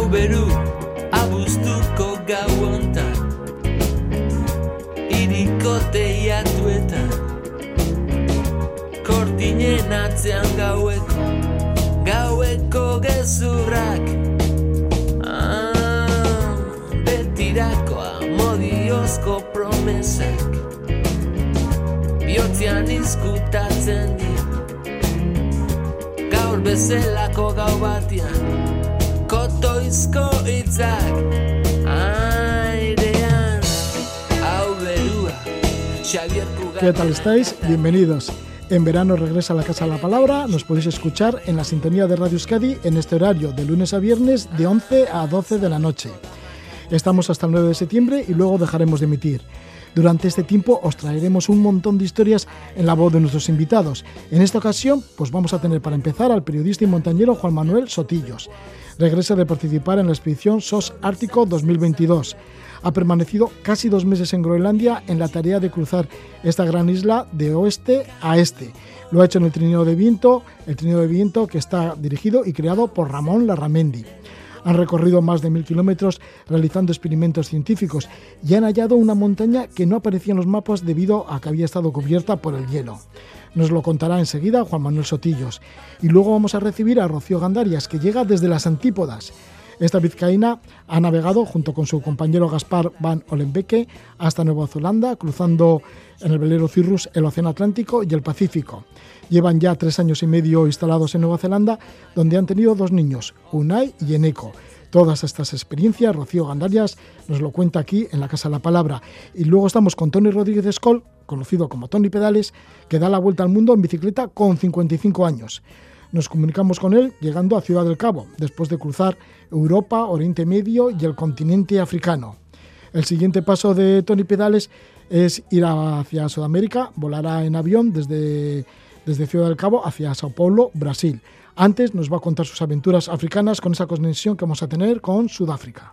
Hau beru abuztuko gau ontan Iriko teiatuetan Kortinen atzean gaueko Gaueko gezurrak. Ah, Betirakoa modiozko promesak Biotzean izkutatzen dira. Gaur bezelako gau batian ¿Qué tal estáis? Bienvenidos. En verano regresa a la Casa de la Palabra. Nos podéis escuchar en la sintonía de Radio Euskadi en este horario de lunes a viernes de 11 a 12 de la noche. Estamos hasta el 9 de septiembre y luego dejaremos de emitir. Durante este tiempo os traeremos un montón de historias en la voz de nuestros invitados. En esta ocasión, pues vamos a tener para empezar al periodista y montañero Juan Manuel Sotillos. Regresa de participar en la expedición SOS Ártico 2022 ha permanecido casi dos meses en Groenlandia en la tarea de cruzar esta gran isla de oeste a este. Lo ha hecho en el trineo de viento, el trineo de viento que está dirigido y creado por Ramón Larramendi. Han recorrido más de mil kilómetros realizando experimentos científicos y han hallado una montaña que no aparecía en los mapas debido a que había estado cubierta por el hielo. Nos lo contará enseguida Juan Manuel Sotillos. Y luego vamos a recibir a Rocío Gandarias, que llega desde las Antípodas. Esta vizcaína ha navegado junto con su compañero Gaspar Van Olenbeke hasta Nueva Zelanda, cruzando en el velero Cirrus el Océano Atlántico y el Pacífico. Llevan ya tres años y medio instalados en Nueva Zelanda, donde han tenido dos niños, Unai y Eneco. Todas estas experiencias, Rocío Gandarias nos lo cuenta aquí en la Casa la Palabra. Y luego estamos con Tony Rodríguez Escol, conocido como Tony Pedales, que da la vuelta al mundo en bicicleta con 55 años. Nos comunicamos con él llegando a Ciudad del Cabo, después de cruzar Europa, Oriente Medio y el continente africano. El siguiente paso de Tony Pedales es ir hacia Sudamérica, volará en avión desde, desde Ciudad del Cabo hacia Sao Paulo, Brasil. Antes nos va a contar sus aventuras africanas con esa conexión que vamos a tener con Sudáfrica.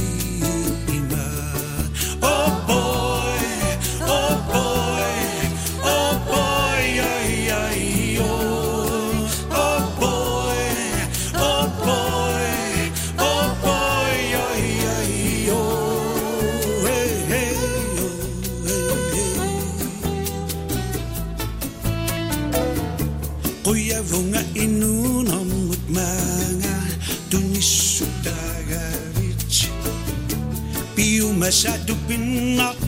do be not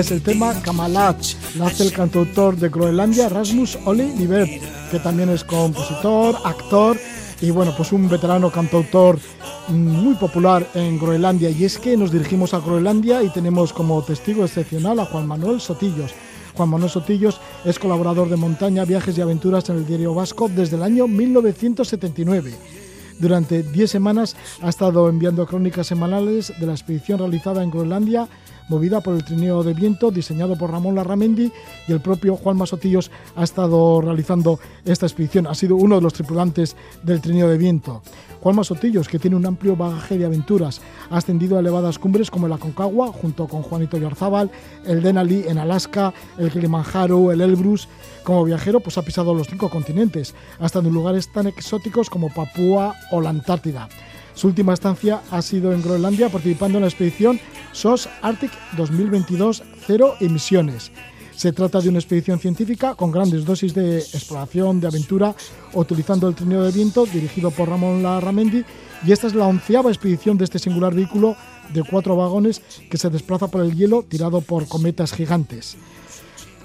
es el tema Kamalat, lo el cantautor de Groenlandia Rasmus Oli Libert, que también es compositor, actor y bueno, pues un veterano cantautor muy popular en Groenlandia. Y es que nos dirigimos a Groenlandia y tenemos como testigo excepcional a Juan Manuel Sotillos. Juan Manuel Sotillos es colaborador de Montaña, Viajes y Aventuras en el Diario Vasco desde el año 1979. Durante 10 semanas ha estado enviando crónicas semanales de la expedición realizada en Groenlandia movida por el trineo de viento diseñado por Ramón Larramendi y el propio Juan Masotillos ha estado realizando esta expedición. Ha sido uno de los tripulantes del trineo de viento. Juan Masotillos, que tiene un amplio bagaje de aventuras, ha ascendido a elevadas cumbres como el Aconcagua, junto con Juanito Yorzábal, el Denali en Alaska, el Kilimanjaro, el Elbrus. Como viajero, pues ha pisado los cinco continentes, hasta en lugares tan exóticos como Papúa o la Antártida. Su última estancia ha sido en Groenlandia, participando en la expedición SOS Arctic 2022 Cero Emisiones. Se trata de una expedición científica con grandes dosis de exploración, de aventura, utilizando el trineo de viento dirigido por Ramón Larramendi y esta es la onceava expedición de este singular vehículo de cuatro vagones que se desplaza por el hielo tirado por cometas gigantes.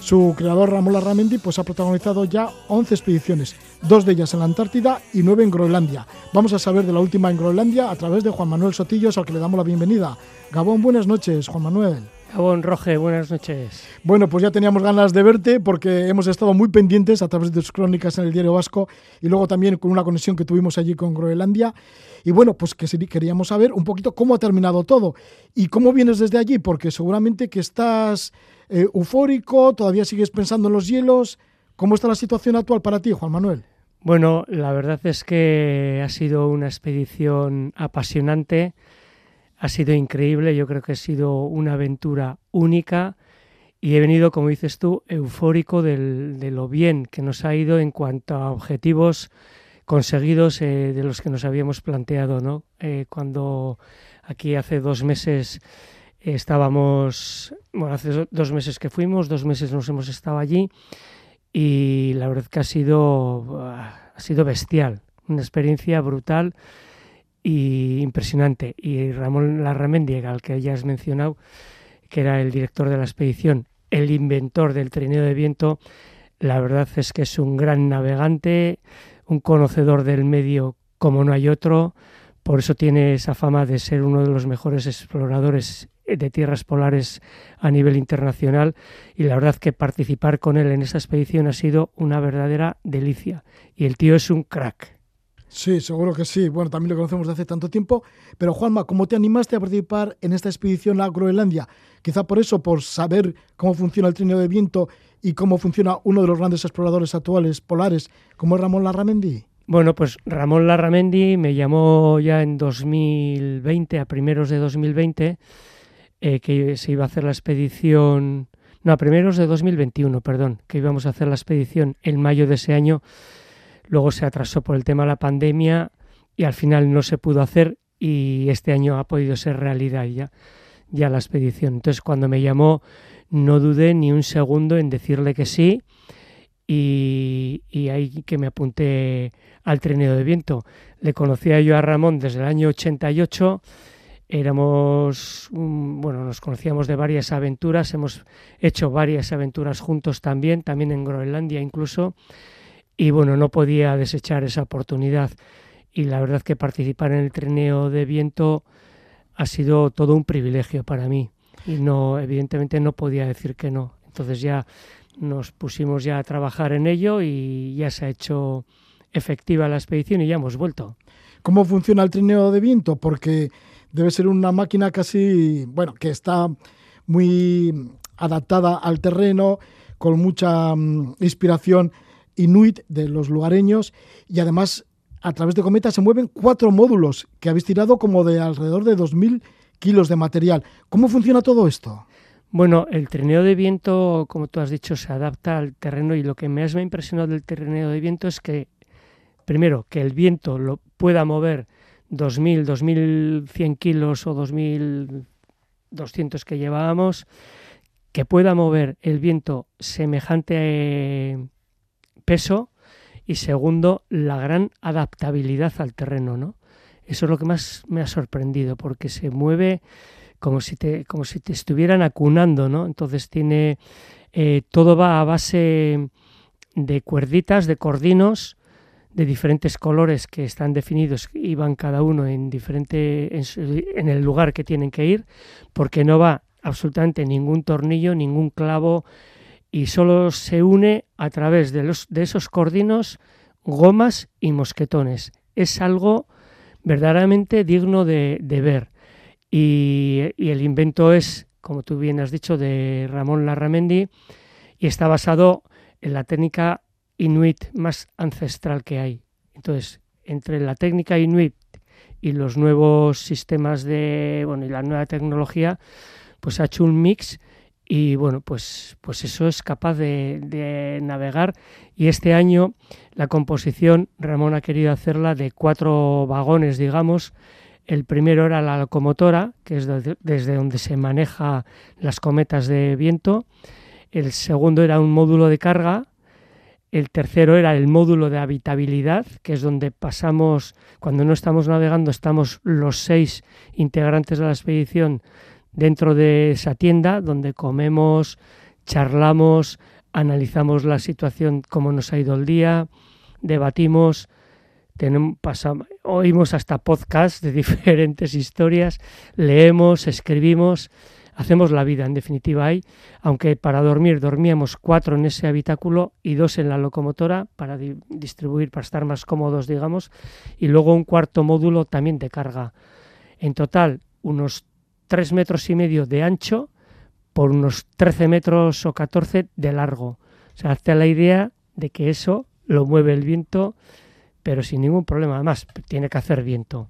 Su creador Ramón Larramendi pues, ha protagonizado ya 11 expediciones, dos de ellas en la Antártida y nueve en Groenlandia. Vamos a saber de la última en Groenlandia a través de Juan Manuel Sotillos, al que le damos la bienvenida. Gabón, buenas noches, Juan Manuel. Gabón Roge, buenas noches. Bueno, pues ya teníamos ganas de verte porque hemos estado muy pendientes a través de tus crónicas en el Diario Vasco y luego también con una conexión que tuvimos allí con Groenlandia. Y bueno, pues que queríamos saber un poquito cómo ha terminado todo y cómo vienes desde allí, porque seguramente que estás eh, eufórico, todavía sigues pensando en los hielos. ¿Cómo está la situación actual para ti, Juan Manuel? Bueno, la verdad es que ha sido una expedición apasionante, ha sido increíble, yo creo que ha sido una aventura única y he venido, como dices tú, eufórico de lo bien que nos ha ido en cuanto a objetivos conseguidos eh, de los que nos habíamos planteado, ¿no? Eh, cuando aquí hace dos meses estábamos, bueno, hace dos meses que fuimos, dos meses nos hemos estado allí y la verdad que ha sido, ha sido bestial, una experiencia brutal y impresionante. Y Ramón Larramendiega, al que ya has mencionado, que era el director de la expedición, el inventor del trineo de viento, la verdad es que es un gran navegante, un conocedor del medio como no hay otro, por eso tiene esa fama de ser uno de los mejores exploradores de tierras polares a nivel internacional y la verdad que participar con él en esta expedición ha sido una verdadera delicia y el tío es un crack. Sí, seguro que sí. Bueno, también lo conocemos de hace tanto tiempo. Pero Juanma, ¿cómo te animaste a participar en esta expedición a Groenlandia? Quizá por eso, por saber cómo funciona el trineo de viento y cómo funciona uno de los grandes exploradores actuales polares, como es Ramón Larramendi. Bueno, pues Ramón Larramendi me llamó ya en 2020, a primeros de 2020, eh, que se iba a hacer la expedición, no, a primeros de 2021, perdón, que íbamos a hacer la expedición en mayo de ese año. Luego se atrasó por el tema de la pandemia y al final no se pudo hacer y este año ha podido ser realidad ya, ya la expedición. Entonces cuando me llamó no dudé ni un segundo en decirle que sí y, y ahí que me apunté al trineo de viento. Le conocía yo a Ramón desde el año 88 éramos, bueno, nos conocíamos de varias aventuras, hemos hecho varias aventuras juntos también, también en Groenlandia incluso, y bueno, no podía desechar esa oportunidad. Y la verdad que participar en el trineo de viento ha sido todo un privilegio para mí. Y no, evidentemente no podía decir que no. Entonces ya nos pusimos ya a trabajar en ello y ya se ha hecho efectiva la expedición y ya hemos vuelto. ¿Cómo funciona el trineo de viento? Porque debe ser una máquina casi, bueno, que está muy adaptada al terreno, con mucha mm, inspiración inuit de los lugareños y además a través de Cometa se mueven cuatro módulos que habéis tirado como de alrededor de 2.000 kilos de material. ¿Cómo funciona todo esto? Bueno, el trineo de viento, como tú has dicho, se adapta al terreno y lo que más me ha impresionado del trineo de viento es que, primero, que el viento lo pueda mover 2.000, 2.100 kilos o 2.200 que llevábamos, que pueda mover el viento semejante peso y segundo, la gran adaptabilidad al terreno, ¿no? Eso es lo que más me ha sorprendido porque se mueve como si te, como si te estuvieran acunando, ¿no? Entonces tiene, eh, todo va a base de cuerditas, de cordinos, de diferentes colores que están definidos y van cada uno en diferente en, el lugar que tienen que ir, porque no va absolutamente ningún tornillo, ningún clavo y solo se une a través de, los, de esos cordinos, gomas y mosquetones. Es algo verdaderamente digno de, ver. Y, y, el invento es como tú bien has dicho, de Ramón Larramendi y está basado en la técnica inuit más ancestral que hay. Entonces, entre la técnica inuit y los nuevos sistemas de, bueno, y la nueva tecnología, pues ha hecho un mix y bueno, pues, pues eso es capaz de, de, navegar. Y este año la composición, Ramón ha querido hacerla de cuatro vagones, digamos. El primero era la locomotora, que es desde donde se maneja las cometas de viento. El segundo era un módulo de carga, el tercero era el módulo de habitabilidad, que es donde pasamos, cuando no estamos navegando, estamos los seis integrantes de la expedición dentro de esa tienda, donde comemos, charlamos, analizamos la situación, cómo nos ha ido el día, debatimos, tenemos, pasamos, oímos hasta podcasts de diferentes historias, leemos, escribimos hacemos la vida, en definitiva hay, aunque para dormir dormíamos cuatro en ese habitáculo y dos en la locomotora para di distribuir, para estar más cómodos, digamos, y luego un cuarto módulo también de carga. En total, unos tres metros y medio de ancho por unos 13 metros o 14 de largo. O sea, hazte la idea de que eso lo mueve el viento, pero sin ningún problema. Además, tiene que hacer viento.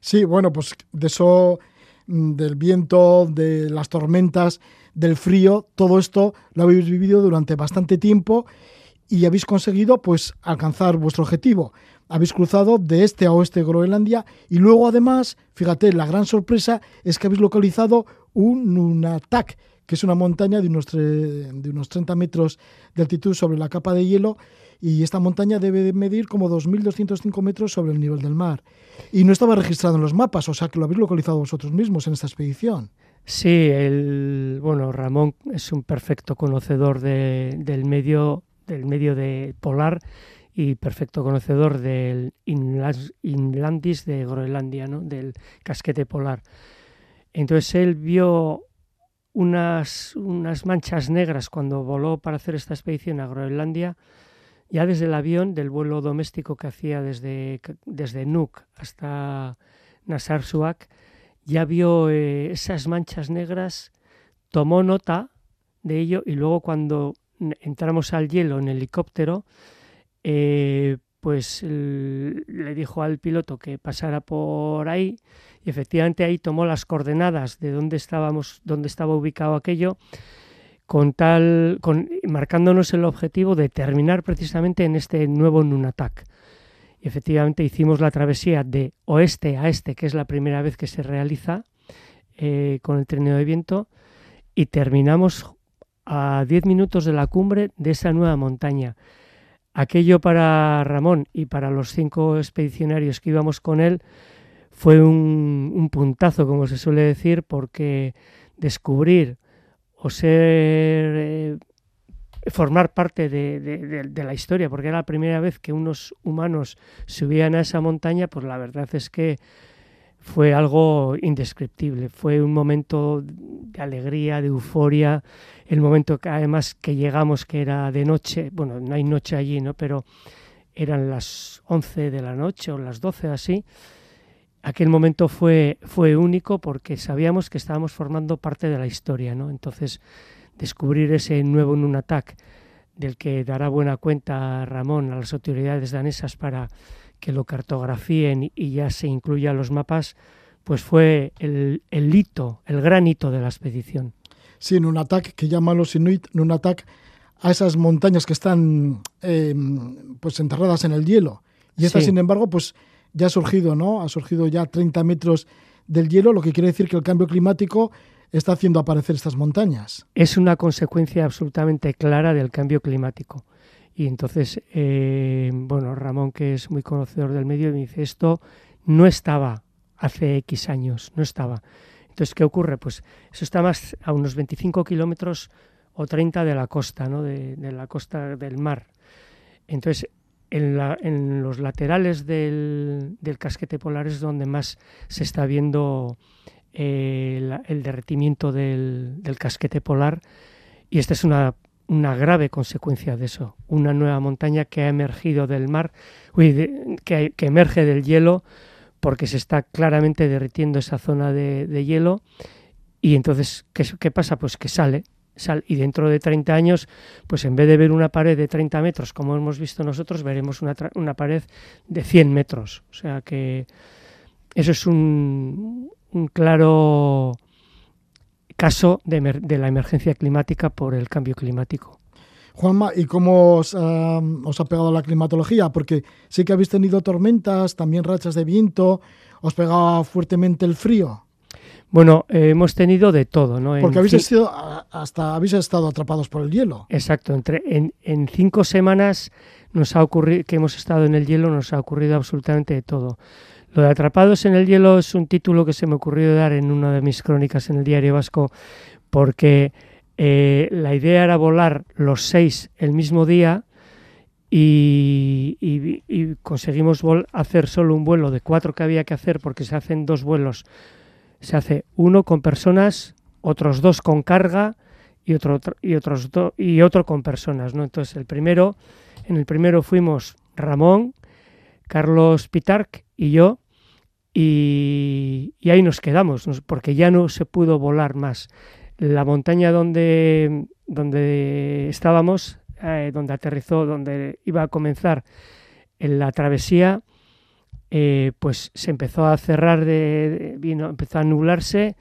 Sí, bueno, pues de eso Mm, del viento, de las tormentas, del frío, todo esto lo habéis vivido durante bastante tiempo y habéis conseguido pues alcanzar vuestro objetivo. Habéis cruzado de este a oeste Groenlandia y luego además, fíjate, la gran sorpresa es que habéis localizado un Nunatak, que es una montaña de unos, de unos 30 metros de altitud sobre la capa de hielo y esta montaña debe medir como 2.205 metros sobre el nivel del mar. Y no estaba registrado en los mapas, o sea que lo habéis localizado vosotros mismos en esta expedición. Sí, el, bueno, Ramón es un perfecto conocedor de, del medio del medio de polar y perfecto conocedor del Inlandis de Groenlandia, ¿no? del casquete polar. Entonces él vio unas, unas manchas negras cuando voló para hacer esta expedición a Groenlandia ya desde el avión del vuelo doméstico que hacía desde, desde Nuuk hasta Suak, ya vio eh, esas manchas negras, tomó nota de ello y luego cuando entramos al hielo en helicóptero, eh, pues le dijo al piloto que pasara por ahí y efectivamente ahí tomó las coordenadas de dónde estábamos, dónde estaba ubicado aquello con tal, con, marcándonos el objetivo de terminar precisamente en este nuevo Nunatak. Y efectivamente hicimos la travesía de oeste a este, que es la primera vez que se realiza eh, con el trineo de viento, y terminamos a 10 minutos de la cumbre de esa nueva montaña. Aquello para Ramón y para los cinco expedicionarios que íbamos con él fue un, un puntazo, como se suele decir, porque descubrir o ser eh, formar parte de, de, de, la historia, porque era la primera vez que unos humanos subían a esa montaña, pues la verdad es que fue algo indescriptible, fue un momento de alegría, de euforia, el momento que además que llegamos que era de noche, bueno, no hay noche allí, ¿no? Pero eran las 11 de la noche o las 12 así, aquel momento fue, fue único porque sabíamos que estábamos formando parte de la historia, ¿no? Entonces, descubrir ese nuevo Nunatak, del que dará buena cuenta Ramón a las autoridades danesas para que lo cartografíen y ya se incluya los mapas, pues fue el, el hito, el gran hito de la expedición. Sí, Nunatak, que llaman los inuit Nunatak a esas montañas que están eh, pues enterradas en el hielo. Y esta, sí. sin embargo, pues ya ha surgido, ¿no? Ha surgido ya 30 metros del hielo, lo que quiere decir que el cambio climático está haciendo aparecer estas montañas. Es una consecuencia absolutamente clara del cambio climático. Y entonces, eh, bueno, Ramón, que es muy conocedor del medio, me dice, esto no estaba hace X años, no estaba. Entonces, ¿qué ocurre? Pues eso está más a unos 25 kilómetros o 30 de la costa, ¿no? de, la costa del mar. Entonces, en, la, en los laterales del, casquete polar es donde más se está viendo eh, el derretimiento del, casquete polar y esta es una, una, grave consecuencia de eso, una nueva montaña que ha emergido del mar, que, que, emerge del hielo porque se está claramente derritiendo esa zona de, de hielo Y entonces, ¿qué, qué pasa? Pues que sale, sale, y dentro de 30 años, pues en vez de ver una pared de 30 metros, como hemos visto nosotros, veremos una, una pared de 100 metros. O sea que eso es un, un claro caso de, la emergencia climática por el cambio climático. Juanma, ¿y cómo os, ah, os ha pegado la climatología? Porque sí que habéis tenido tormentas, también rachas de viento, os pegaba fuertemente el frío. Bueno, eh, hemos tenido de todo, ¿no? En Porque habéis sido, hasta habéis estado atrapados por el hielo. Exacto, entre, en, en cinco semanas nos ha ocurrido que hemos estado en el hielo, nos ha ocurrido absolutamente de todo. Lo de Atrapados en el hielo es un título que se me ocurrió dar en una de mis crónicas en el Diario Vasco, porque eh, la idea era volar los seis el mismo día y, conseguimos hacer solo un vuelo de cuatro que había que hacer porque se hacen dos vuelos. Se hace uno con personas, otros dos con carga y otro- y otros do- y otro con personas, ¿no? Entonces el primero, en el primero fuimos Ramón, Carlos Pitarc y yo y, ahí nos quedamos, porque ya no se pudo volar más. La montaña donde, donde estábamos, eh, donde aterrizó, donde iba a comenzar en la travesía, eh, pues se empezó a cerrar, vino, empezó a nublarse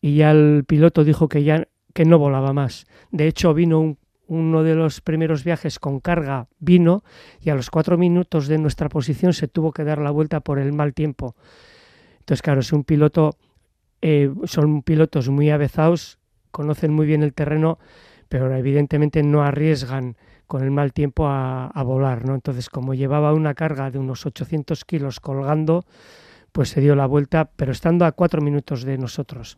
y ya el piloto dijo que ya que no volaba más. De hecho, vino un- uno de los primeros viajes con carga, vino y a los cuatro minutos de nuestra posición se tuvo que dar la vuelta por el mal tiempo. Entonces, claro, es un piloto, eh, son pilotos muy avezados, conocen muy bien el terreno, pero evidentemente no arriesgan con el mal tiempo a, a volar, ¿no? Entonces, como llevaba una carga de unos 800 kilos colgando, pues se dio la vuelta, pero estando a cuatro minutos de nosotros.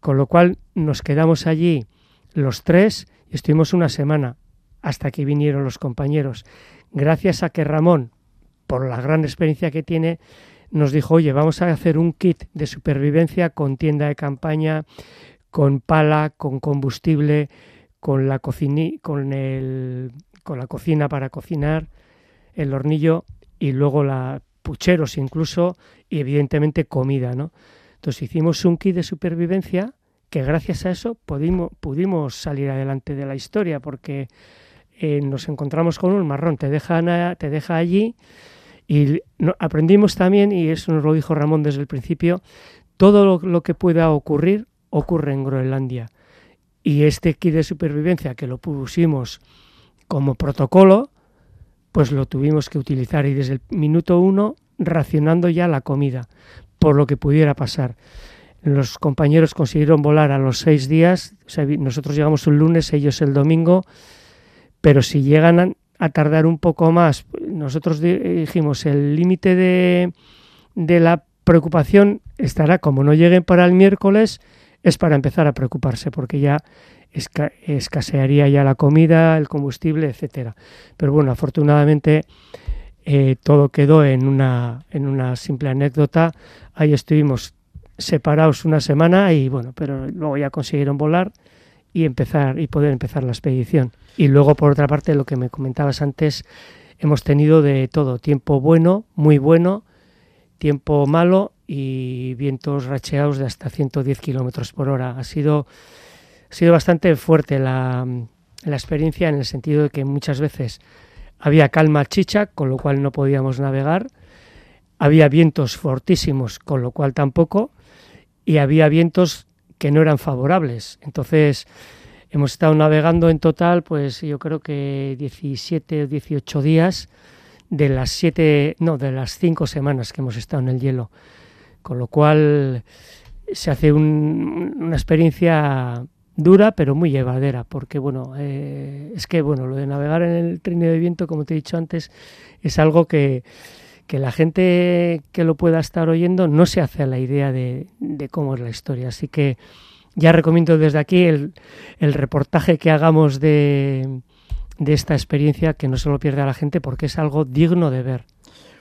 Con lo cual nos quedamos allí los tres y estuvimos una semana hasta que vinieron los compañeros. Gracias a que Ramón, por la gran experiencia que tiene, nos dijo, oye, vamos a hacer un kit de supervivencia con tienda de campaña, con pala, con combustible, con la, cocini- con el, con la cocina para cocinar, el hornillo y luego la pucheros incluso y evidentemente comida, ¿no? Entonces hicimos un kit de supervivencia que gracias a eso pudimos, pudimos salir adelante de la historia porque eh, nos encontramos con un marrón, te, dejan a- te deja allí y aprendimos también, y eso nos lo dijo Ramón desde el principio, todo lo, lo que pueda ocurrir ocurre en Groenlandia. Y este kit de supervivencia que lo pusimos como protocolo, pues lo tuvimos que utilizar y desde el minuto uno racionando ya la comida por lo que pudiera pasar. Los compañeros consiguieron volar a los seis días, nosotros llegamos un lunes, ellos el domingo, pero si llegan a, tardar un poco más, nosotros di- dijimos el límite de, de la preocupación estará como no lleguen para el miércoles, es para empezar a preocuparse, porque ya esca- escasearía ya la comida, el combustible, etcétera. Pero bueno, afortunadamente eh, todo quedó en una, en una simple anécdota. Ahí estuvimos separados una semana y bueno, pero luego ya consiguieron volar y empezar y poder empezar la expedición. Y luego por otra parte lo que me comentabas antes, hemos tenido de todo, tiempo bueno, muy bueno, tiempo malo y vientos racheados de hasta 110 kilómetros por hora. Ha sido, ha sido bastante fuerte la, la experiencia en el sentido de que muchas veces había calma chicha, con lo cual no podíamos navegar, había vientos fortísimos, con lo cual tampoco, y había vientos que no eran favorables. Entonces, hemos estado navegando en total, pues yo creo que 17 o 18 días de las siete, no, de las cinco semanas que hemos estado en el hielo. Con lo cual se hace un- una experiencia dura pero muy llevadera porque bueno eh, es que bueno lo de navegar en el trineo de viento como te he dicho antes es algo que, que la gente que lo pueda estar oyendo no se hace a la idea de, cómo es la historia así que ya recomiendo desde aquí el, reportaje que hagamos de, esta experiencia que no se lo pierda la gente porque es algo digno de ver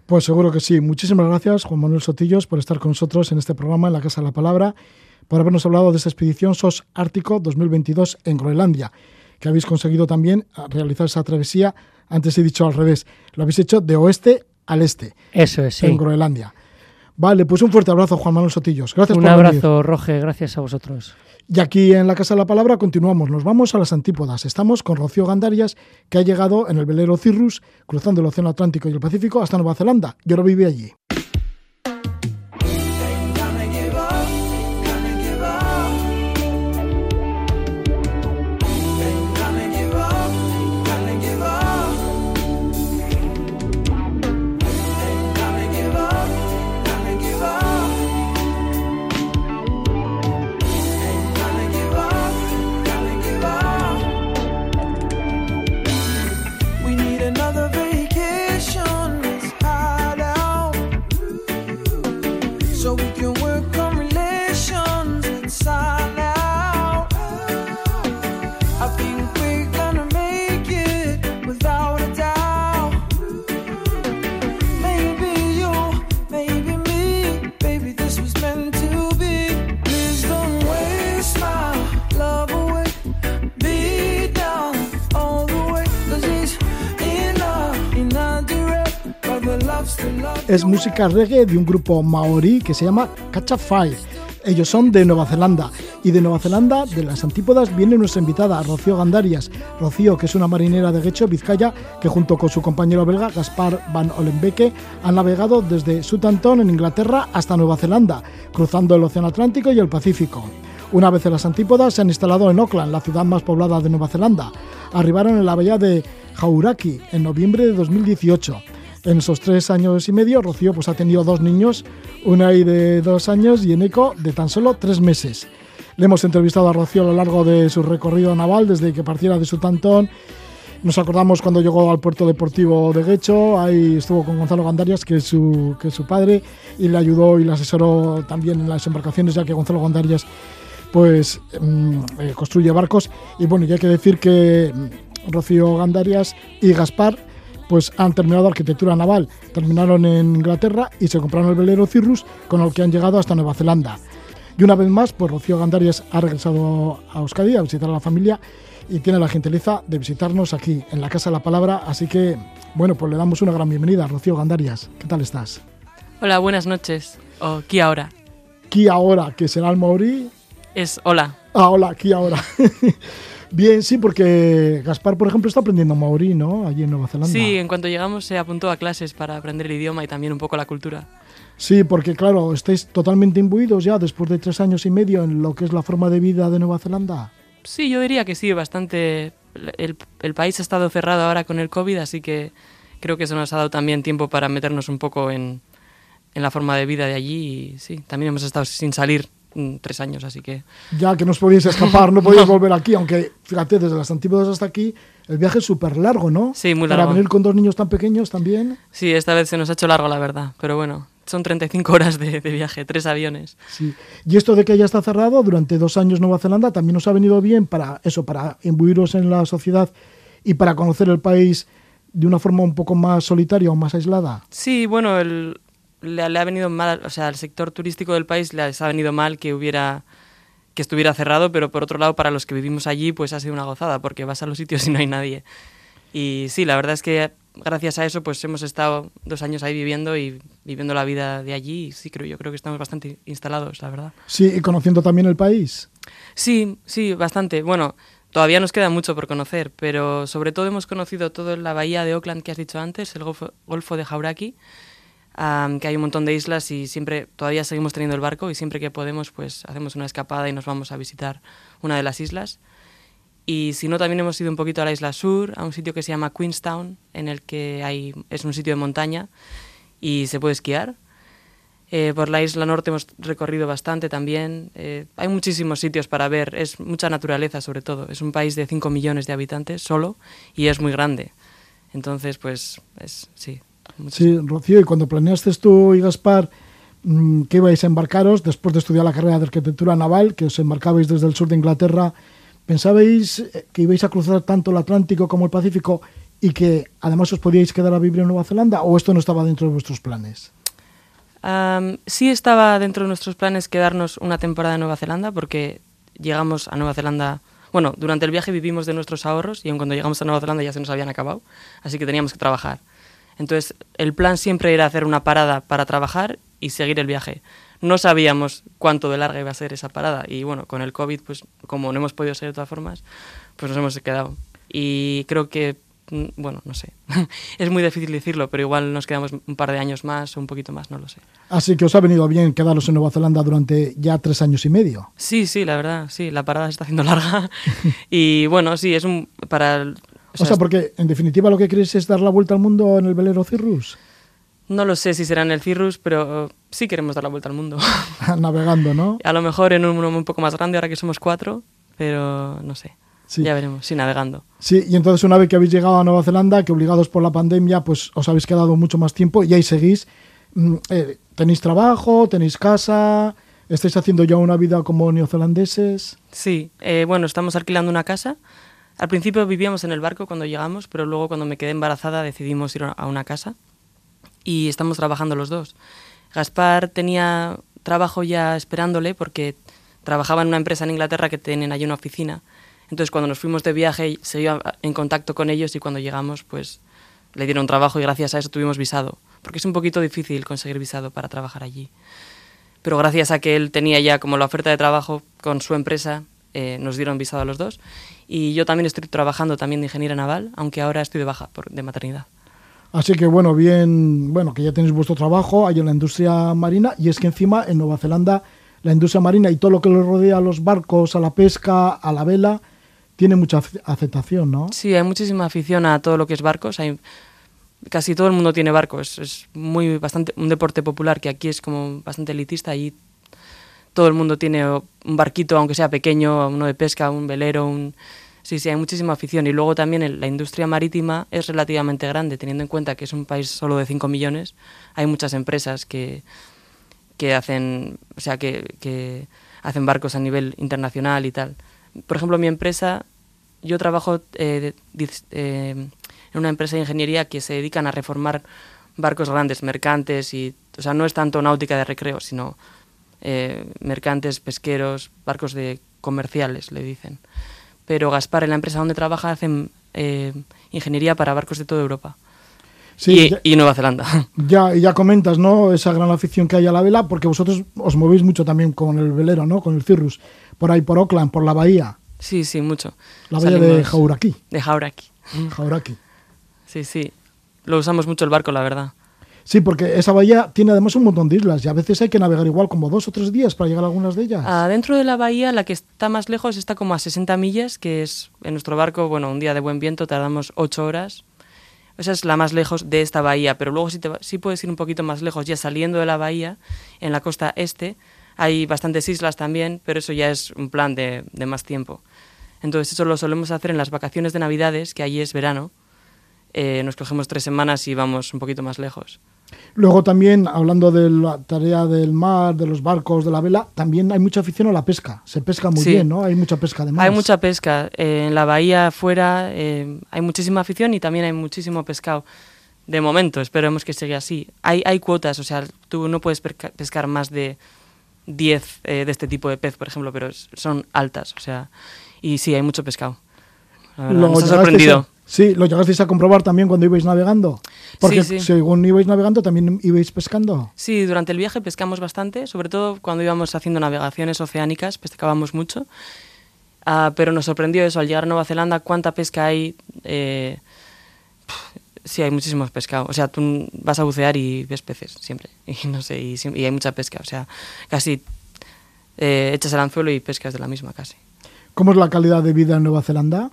Pues seguro que sí. Muchísimas gracias, Juan Manuel Sotillos, por estar con nosotros en este programa en la Casa de la Palabra, por habernos hablado de esta expedición SOS Ártico 2022 en Groenlandia, que habéis conseguido también realizar esa travesía. Antes he dicho al revés, lo habéis hecho de oeste al este, eso es sí. en Groenlandia. Vale, pues un fuerte abrazo, Juan Manuel Sotillos. Gracias Un por venir. abrazo, Roge, gracias a vosotros. Y aquí en la Casa de la Palabra continuamos, nos vamos a las antípodas. Estamos con Rocío Gandarias, que ha llegado en el velero Cirrus, cruzando el Océano Atlántico y el Pacífico hasta Nueva Zelanda. Y ahora vive allí. Es música reggae de un grupo maorí que se llama Fire. Ellos son de Nueva Zelanda. Y de Nueva Zelanda, de las antípodas, viene nuestra invitada, Rocío Gandarias. Rocío, que es una marinera de Guecho, Vizcaya, que junto con su compañero belga, Gaspar Van Olenbeke, han navegado desde Southampton, en Inglaterra, hasta Nueva Zelanda, cruzando el Océano Atlántico y el Pacífico. Una vez en las antípodas, se han instalado en Auckland, la ciudad más poblada de Nueva Zelanda. Arribaron en la bahía de Hauraki en noviembre de 2018. En esos tres años y medio, Rocío pues, ha tenido dos niños, una de dos años y Eneco de tan solo tres meses. Le hemos entrevistado a Rocío a lo largo de su recorrido naval, desde que partiera de Southampton. Nos acordamos cuando llegó al puerto deportivo de Guecho, ahí estuvo con Gonzalo Gandarias, que es su, que es su padre, y le ayudó y le asesoró también en las embarcaciones, ya que Gonzalo Gandarias pues mm, eh, construye barcos. Y bueno, ya hay que decir que mm, Rocío Gandarias y Gaspar pues han terminado arquitectura naval, terminaron en Inglaterra y se compraron el velero Cirrus con el que han llegado hasta Nueva Zelanda. Y una vez más, pues Rocío Gandarias ha regresado a Euskadi a visitar a la familia y tiene la gentileza de visitarnos aquí en la Casa de la Palabra, así que bueno, pues le damos una gran bienvenida a Rocío Gandarias. ¿Qué tal estás? Hola, buenas noches. O aquí ahora. Aquí ahora, que será el maorí. Es hola. Ah, hola, aquí ahora. Bien, sí, porque Gaspar, por ejemplo, está aprendiendo maorí, ¿no? Allí en Nueva Zelanda. Sí, en cuanto llegamos se apuntó a clases para aprender el idioma y también un poco la cultura. Sí, porque claro, estáis totalmente imbuidos ya después de tres años y medio en lo que es la forma de vida de Nueva Zelanda. Sí, yo diría que sí, bastante. El, el país ha estado cerrado ahora con el COVID, así que creo que eso nos ha dado también tiempo para meternos un poco en, en la forma de vida de allí. Y sí, también hemos estado sin salir tres años, así que Ya que no os podéis escapar, no podéis volver aquí, aunque fíjate, desde las antípodas hasta aquí, el viaje es súper largo, ¿no? Sí, muy Para largo. venir con dos niños tan pequeños también. sí, esta vez se nos ha hecho largo, la verdad. Pero bueno, son 35 horas de, de viaje, tres aviones. Sí. Y esto de que ya está cerrado durante dos años Nueva Zelanda también nos ha venido bien para eso, para imbuiros en la sociedad y para conocer el país de una forma un poco más solitaria o más aislada. Sí, bueno, el- le, le ha venido mal, o sea, al sector turístico del país les ha venido mal que hubiera que estuviera cerrado, pero por otro lado para los que vivimos allí pues ha sido una gozada porque vas a los sitios y no hay nadie. Y sí, la verdad es que gracias a eso pues hemos estado dos años ahí viviendo y viviendo la vida de allí y sí creo yo creo que estamos bastante instalados, la verdad. Sí, y conociendo también el país. Sí, sí, bastante. Bueno, todavía nos queda mucho por conocer, pero sobre todo hemos conocido toda la bahía de Auckland que has dicho antes, el Golfo, Golfo de Hauraki, que hay un montón de islas y siempre, todavía seguimos teniendo el barco y siempre que podemos, pues hacemos una escapada y nos vamos a visitar una de las islas. Y si no, también hemos ido un poquito a la isla sur, a un sitio que se llama Queenstown, en el que hay, es un sitio de montaña y se puede esquiar. Eh, por la isla norte hemos recorrido bastante también. Eh, hay muchísimos sitios para ver. Es mucha naturaleza, sobre todo. Es un país de 5 millones de habitantes solo y es muy grande. Entonces, pues, es, sí. Sí, Rocío, y cuando planeaste tú y Gaspar mm, que ibais a embarcaros después de estudiar la carrera de arquitectura naval, que os embarcabais desde el sur de Inglaterra, ¿pensabais eh, que ibais a cruzar tanto el Atlántico como el Pacífico y que además os podíais quedar a vivir en Nueva Zelanda o esto no estaba dentro de vuestros planes? Am, sí estaba dentro de nuestros planes quedarnos una temporada en Nueva Zelanda porque llegamos a Nueva Zelanda, bueno, durante el viaje vivimos de nuestros ahorros y aun cuando llegamos a Nueva Zelanda ya se nos habían acabado, así que teníamos que trabajar. Entonces el plan siempre era hacer una parada para trabajar y seguir el viaje. No sabíamos cuánto de larga iba a ser esa parada y bueno, con el COVID, pues como no hemos podido ser de todas formas, pues nos hemos quedado. Y creo que, mm, bueno, no sé, es muy difícil decirlo, pero igual nos quedamos un par de años más o un poquito más, no lo sé. Así que os ha venido bien quedaros en Nueva Zelanda durante ya tres años y medio. Sí, sí, la verdad, sí, la parada se está haciendo larga y bueno, sí, es un para el- O sea, porque en definitiva lo que queréis es dar la vuelta al mundo en el velero Cirrus, no lo sé si será en el Cirrus, pero sí queremos dar la vuelta al mundo. navegando, ¿no? A lo mejor en uno un poco más grande ahora que somos cuatro, pero no sé. Sí. Ya veremos, sí, navegando. Sí, y entonces una vez que habéis llegado a Nueva Zelanda, que obligados por la pandemia, pues os habéis quedado mucho más tiempo y ahí seguís. Mm, eh, ¿Tenéis trabajo? ¿Tenéis casa? ¿Estáis haciendo ya una vida como neozelandeses? Sí, eh, bueno, estamos alquilando una casa. Al principio vivíamos en el barco cuando llegamos, pero luego cuando me quedé embarazada decidimos ir a una casa y estamos trabajando los dos. Gaspar tenía trabajo ya esperándole porque trabajaba en una empresa en Inglaterra que tienen allí una oficina. Entonces cuando nos fuimos de viaje se iba en contacto con ellos y cuando llegamos pues le dieron trabajo y gracias a eso tuvimos visado. Porque es un poquito difícil conseguir visado para trabajar allí. Pero gracias a que él tenía ya como la oferta de trabajo con su empresa, eh, nos dieron visado a los dos. Y yo también estoy trabajando también de ingeniera naval, aunque ahora estoy de baja por, de maternidad. Así que bueno, bien, bueno, que ya tenéis vuestro trabajo ahí en la industria marina y es que encima en Nueva Zelanda la industria marina y todo lo que le rodea a los barcos, a la pesca, a la vela, tiene mucha ace- aceptación, ¿no? Sí, hay muchísima afición a todo lo que es barcos. Hay, casi todo el mundo tiene barcos. Es muy bastante un deporte popular que aquí es como bastante elitista. Allí todo el mundo tiene un barquito, aunque sea pequeño, uno de pesca, un velero, un sí, sí, hay muchísima afición. Y luego también la industria marítima es relativamente grande, teniendo en cuenta que es un país solo de 5 millones. Hay muchas empresas que que hacen, o sea, que, que hacen barcos a nivel internacional y tal. Por ejemplo, mi empresa, yo trabajo eh, eh, en una empresa de ingeniería que se dedican a reformar barcos grandes, mercantes y, o sea, no es tanto náutica de recreo, sino eh, mercantes, pesqueros, barcos de comerciales, le dicen. Pero Gaspar, en la empresa donde trabaja, hacen eh, ingeniería para barcos de toda Europa Sí, y, ya, y Nueva Zelanda. ya, ya comentas, ¿no? Esa gran afición que hay a la vela, porque vosotros os movéis mucho también con el velero, ¿no? Con el Cirrus, por ahí por Auckland, por la bahía, sí, sí, mucho. la bahía de Jauraki. De Hauraki. Jauraki. Sí, sí. Lo usamos mucho el barco, la verdad. Sí, porque esa bahía tiene además un montón de islas y a veces hay que navegar igual como dos o tres días para llegar a algunas de ellas. Ah, dentro de la bahía, la que está más lejos está como a 60 millas, que es en nuestro barco, bueno, un día de buen viento tardamos 8 horas. Esa es la más lejos de esta bahía, pero luego sí, te, sí puedes ir un poquito más lejos, ya saliendo de la bahía, en la costa este, hay bastantes islas también, pero eso ya es un plan de, de más tiempo. Entonces eso lo solemos hacer en las vacaciones de Navidades, que allí es verano. Eh, nos cogemos tres semanas y vamos un poquito más lejos. Luego también, hablando de la tarea del mar, de los barcos, de la vela, también hay mucha afición a la pesca. Se pesca muy Sí. bien, ¿no? Hay mucha pesca de mar. Hay mucha pesca. eh, en la bahía afuera eh, hay muchísima afición y también hay muchísimo pescado. De momento, esperemos que siga así. Hay, hay cuotas, o sea, tú no puedes pescar más de 10 eh, de este tipo de pez, por ejemplo, pero son altas, o sea, y sí, hay mucho pescado. Verdad, nos ha sorprendido. Sí, lo llegasteis a comprobar también cuando ibais navegando. Porque Sí, sí. según ibais navegando, también ibais pescando. Sí, durante el viaje pescamos bastante, sobre todo cuando íbamos haciendo navegaciones oceánicas, pescábamos mucho. Ah, pero nos sorprendió eso, al llegar a Nueva Zelanda, cuánta pesca hay. eh, sí, hay muchísimos pescados. O sea, tú vas a bucear y ves peces siempre. Y no sé, y, y hay mucha pesca. O sea, casi eh, echas el anzuelo y pescas de la misma casi. ¿Cómo es la calidad de vida en Nueva Zelanda?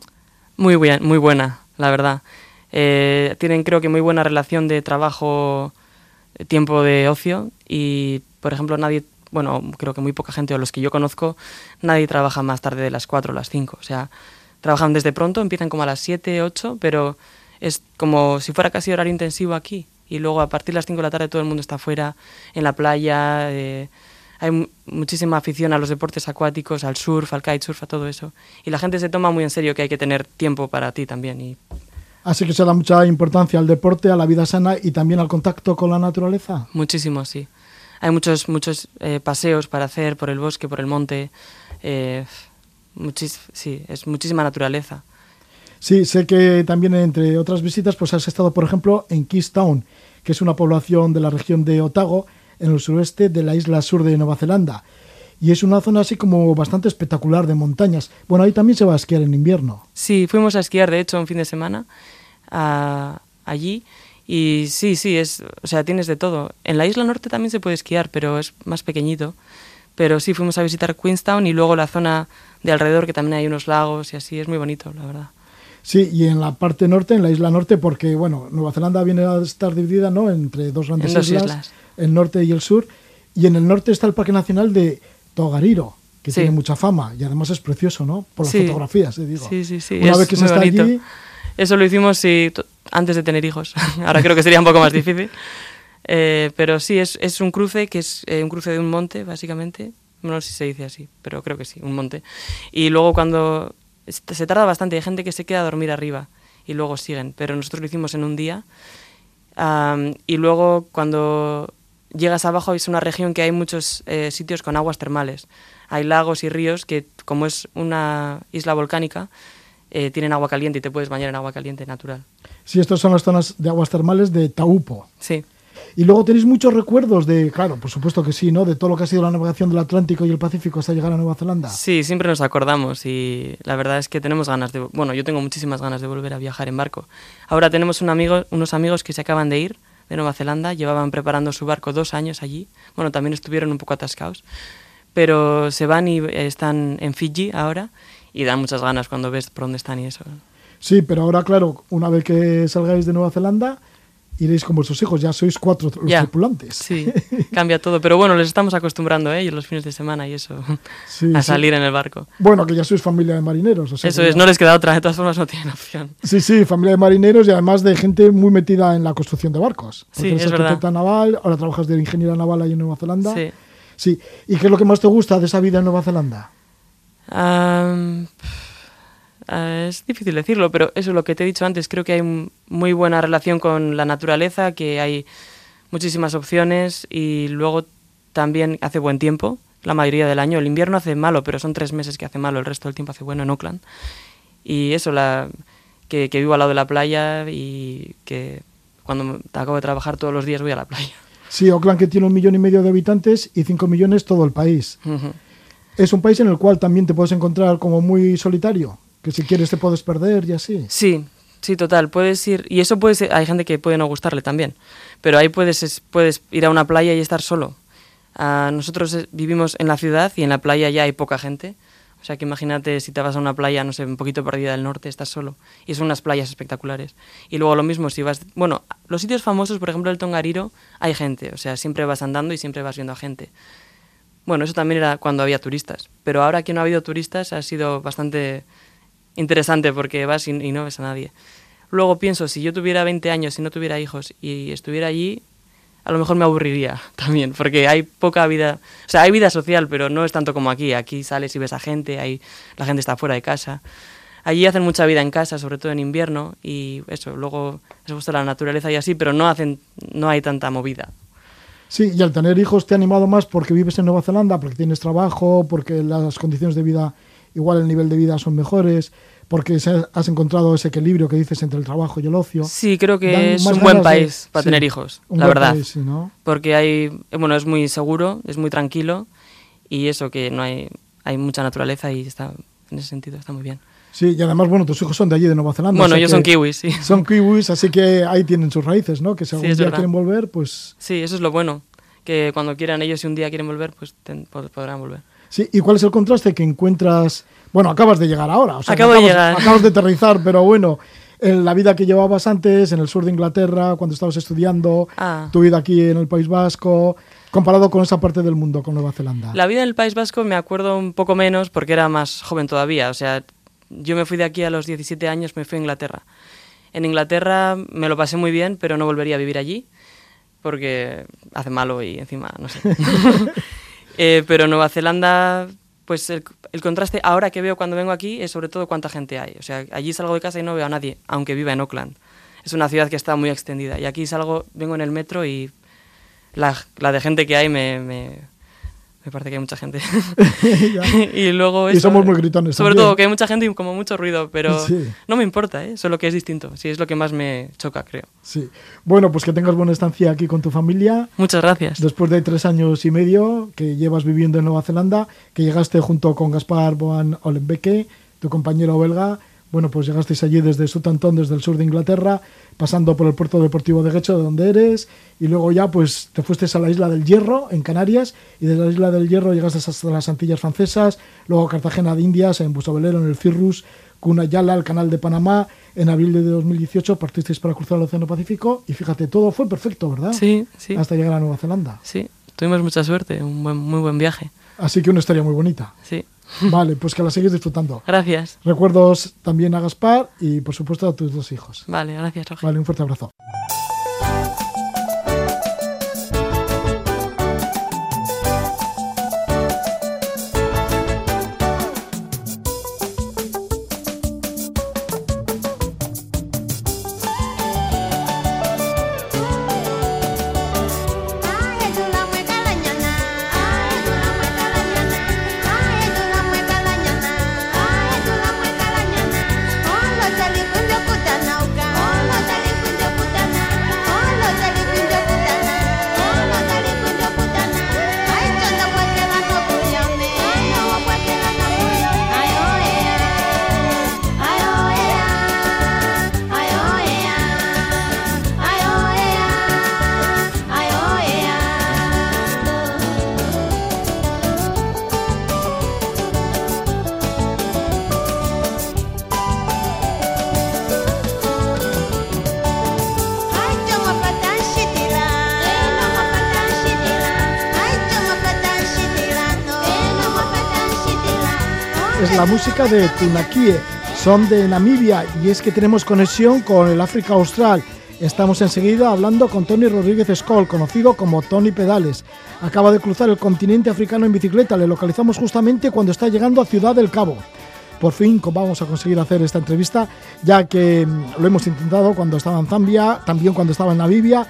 Muy, buen- muy buena, la verdad. Eh, tienen creo que muy buena relación de trabajo, eh, tiempo de ocio y, por ejemplo, nadie, bueno, creo que muy poca gente o los que yo conozco, nadie trabaja más tarde de las 4 o las 5. O sea, trabajan desde pronto, empiezan como a las 7, 8, pero es como si fuera casi horario intensivo aquí. Y luego a partir de las 5 de la tarde todo el mundo está afuera, en la playa. eh, hay mu- muchísima afición a los deportes acuáticos, al surf, al kitesurf, a todo eso. Y la gente se toma muy en serio que hay que tener tiempo para ti también. Y Así que se da mucha importancia al deporte, a la vida sana y también al contacto con la naturaleza. muchísimo, sí. Hay muchos, muchos eh, paseos para hacer por el bosque, por el monte. eh, muchis- sí, es muchísima naturaleza. Sí, sé que también entre otras visitas, pues has estado, por ejemplo, en Keystone, que es una población de la región de Otago, en el suroeste de la isla sur de Nueva Zelanda. Y es una zona así como bastante espectacular de montañas. Bueno, ahí también se va a esquiar en invierno. Sí, fuimos a esquiar, de hecho, un fin de semana a- allí. Y sí, sí, es, o sea, tienes de todo. En la isla norte también se puede esquiar, pero es más pequeñito. Pero sí, fuimos a visitar Queenstown y luego la zona de alrededor, que también hay unos lagos y así, es muy bonito, la verdad. Sí, y en la parte norte, en la isla norte, porque bueno, Nueva Zelanda viene a estar dividida ¿no? entre dos grandes En dos islas, islas. El norte y el sur. Y en el norte está el Parque Nacional de Togariro, que Sí. tiene mucha fama y además es precioso, ¿no? Por las Sí. fotografías, te digo. Sí, sí, sí. Una es vez que se está bonito. allí, Eso lo hicimos sí, antes de tener hijos. Ahora creo que sería un poco más difícil. Eh, pero sí, es, es un cruce que es eh, un cruce de un monte, básicamente. No sé si se dice así, pero creo que sí, un monte. Y luego cuando... Se tarda bastante, hay gente que se queda a dormir arriba y luego siguen, pero nosotros lo hicimos en un día. Y luego cuando llegas abajo es una región que hay muchos eh, sitios con aguas termales. Hay lagos y ríos que, como es una isla volcánica, eh, tienen agua caliente y te puedes bañar en agua caliente natural. sí, estas son las zonas de aguas termales de Taupo. Sí, Y luego tenéis muchos recuerdos de, claro, por supuesto que sí, ¿no? De todo lo que ha sido la navegación del Atlántico y el Pacífico hasta llegar a Nueva Zelanda. sí, siempre nos acordamos y la verdad es que tenemos ganas de... Bueno, yo tengo muchísimas ganas de volver a viajar en barco. Ahora tenemos un amigo, unos amigos que se acaban de ir de Nueva Zelanda, llevaban preparando su barco dos años allí. Bueno, también estuvieron un poco atascados, pero se van y eh, están en Fiji ahora y dan muchas ganas cuando ves por dónde están y eso. Sí, pero ahora, claro, una vez que salgáis de Nueva Zelanda, iréis con vuestros hijos, ya sois cuatro los tripulantes. Sí, cambia todo, pero bueno, les estamos acostumbrando a ellos los fines de semana y eso, Sí, a sí. salir en el barco. Bueno, que ya sois familia de marineros. o sea Eso es, ya- no les queda otra, de todas formas no tienen opción. Sí, sí, familia de marineros y además de gente muy metida en la construcción de barcos. Porque Sí, eres es verdad. arquitecta naval, ahora trabajas de ingeniera naval ahí en Nueva Zelanda. Sí. Sí. ¿Y qué es lo que más te gusta de esa vida en Nueva Zelanda? Am, ah, es difícil decirlo, pero eso es lo que te he dicho antes. Creo que hay muy buena relación con la naturaleza, que hay muchísimas opciones y luego también hace buen tiempo la mayoría del año. El invierno hace malo, pero son tres meses que hace malo, el resto del tiempo hace bueno en Oakland. Y eso, la, que, que vivo al lado de la playa y que cuando acabo de trabajar todos los días voy a la playa. Sí, Oakland que tiene un millón y medio de habitantes y cinco millones todo el país. Es un país en el cual también te puedes encontrar como muy solitario, que si quieres te puedes perder y así. Sí, sí, total. Puedes ir. Y eso puede ser. Hay gente que puede no gustarle también. Pero ahí puedes, es- puedes ir a una playa y estar solo. Ah, nosotros eh, vivimos en la ciudad y en la playa ya hay poca gente. O sea que imagínate si te vas a una playa, no sé, un poquito perdida del norte, estás solo. Y son unas playas espectaculares. Y luego lo mismo si vas. Bueno, los sitios famosos, por ejemplo, el Tongariro, hay gente. O sea, siempre vas andando y siempre vas viendo a gente. Bueno, eso también era cuando había turistas. Pero ahora que no ha habido turistas ha sido bastante interesante porque vas y, no ves a nadie. Luego pienso, si yo tuviera 20 años y no tuviera hijos y estuviera allí, a lo mejor me aburriría también, porque hay poca vida, o sea, hay vida social, pero no es tanto como aquí. Aquí sales y ves a gente, ahí la gente está fuera de casa. Allí hacen mucha vida en casa, sobre todo en invierno, y eso, luego les gusta la naturaleza y así, pero no hacen, no hay tanta movida. Sí, y al tener hijos te ha animado más porque vives en Nueva Zelanda, porque tienes trabajo, porque las condiciones de vida, igual el nivel de vida son mejores, porque has encontrado ese equilibrio que dices entre el trabajo y el ocio. Sí, creo que es un buen ganas de- país para sí, tener hijos, un la buen verdad. país, sí, ¿no? porque hay eh, bueno es muy seguro es muy tranquilo y eso que no hay hay mucha naturaleza y está en ese sentido está muy bien Sí, y además, bueno, tus hijos son de allí, de Nueva Zelanda. bueno ellos son kiwis sí Son kiwis, así que ahí tienen sus raíces, ¿no? Que si Sí, algún es día verdad. quieren volver, pues sí eso es lo bueno que cuando quieran ellos si un día quieren volver pues ten- pod- podrán volver Sí, ¿y cuál es el contraste que encuentras? Bueno, acabas de llegar ahora, o sea, Acabo de acabas, llegar. acabas de aterrizar, pero bueno, en la vida que llevabas antes, en el sur de Inglaterra, cuando estabas estudiando, Ah. tu vida aquí en el País Vasco, comparado con esa parte del mundo, con Nueva Zelanda. la vida en el País Vasco me acuerdo un poco menos porque era más joven todavía o sea yo me fui de aquí a los 17 años me fui a Inglaterra en Inglaterra me lo pasé muy bien pero no volvería a vivir allí porque hace malo y encima no sé Eh, pero Nueva Zelanda, pues el, contraste ahora que veo cuando vengo aquí es sobre todo cuánta gente hay. O sea, allí salgo de casa y no veo a nadie, aunque viva en Oakland. Es una ciudad que está muy extendida. Y aquí salgo, vengo en el metro y la, la de gente que hay me, me, me parece que hay mucha gente. Y luego Y eso, somos muy gritones Sobre también. todo que hay mucha gente y como mucho ruido, pero Sí. no me importa, ¿eh? solo que es distinto. Sí, es lo que más me choca, creo. Sí. Bueno, pues que tengas buena estancia aquí con tu familia. Muchas gracias. Después de tres años y medio que llevas viviendo en Nueva Zelanda, que llegaste junto con Gaspar Boan Olenbeke, tu compañero belga, bueno, pues llegasteis allí desde Southampton, desde el sur de Inglaterra, pasando por el puerto deportivo de Guecho, de donde eres, y luego ya pues te fuiste a la isla del Hierro, en Canarias, y desde la isla del Hierro llegaste hasta las Antillas Francesas, luego a Cartagena de Indias, en Busavelero, en el Cirrus, Cunayala, el canal de Panamá, en abril de 2018 partisteis para cruzar el Océano Pacífico, y fíjate, todo fue perfecto, ¿verdad? Sí, sí, Hasta llegar a Nueva Zelanda. sí. Tuvimos mucha suerte, un buen, muy buen viaje. Así que una historia muy bonita. Sí. Vale, pues que la sigues disfrutando. Gracias. Recuerdos también a Gaspar y por supuesto a tus dos hijos. Vale, gracias, Roger. Vale, un fuerte abrazo. Música de Tunakie, son de Namibia y es que tenemos conexión con el África Austral. Estamos enseguida hablando con Tony Rodríguez Skoll, conocido como Tony Pedales. Acaba de cruzar el continente africano en bicicleta, le localizamos justamente cuando está llegando a Ciudad del Cabo. Por fin vamos a conseguir hacer esta entrevista, ya que mm, lo hemos intentado cuando estaba en Zambia, también cuando estaba en Namibia,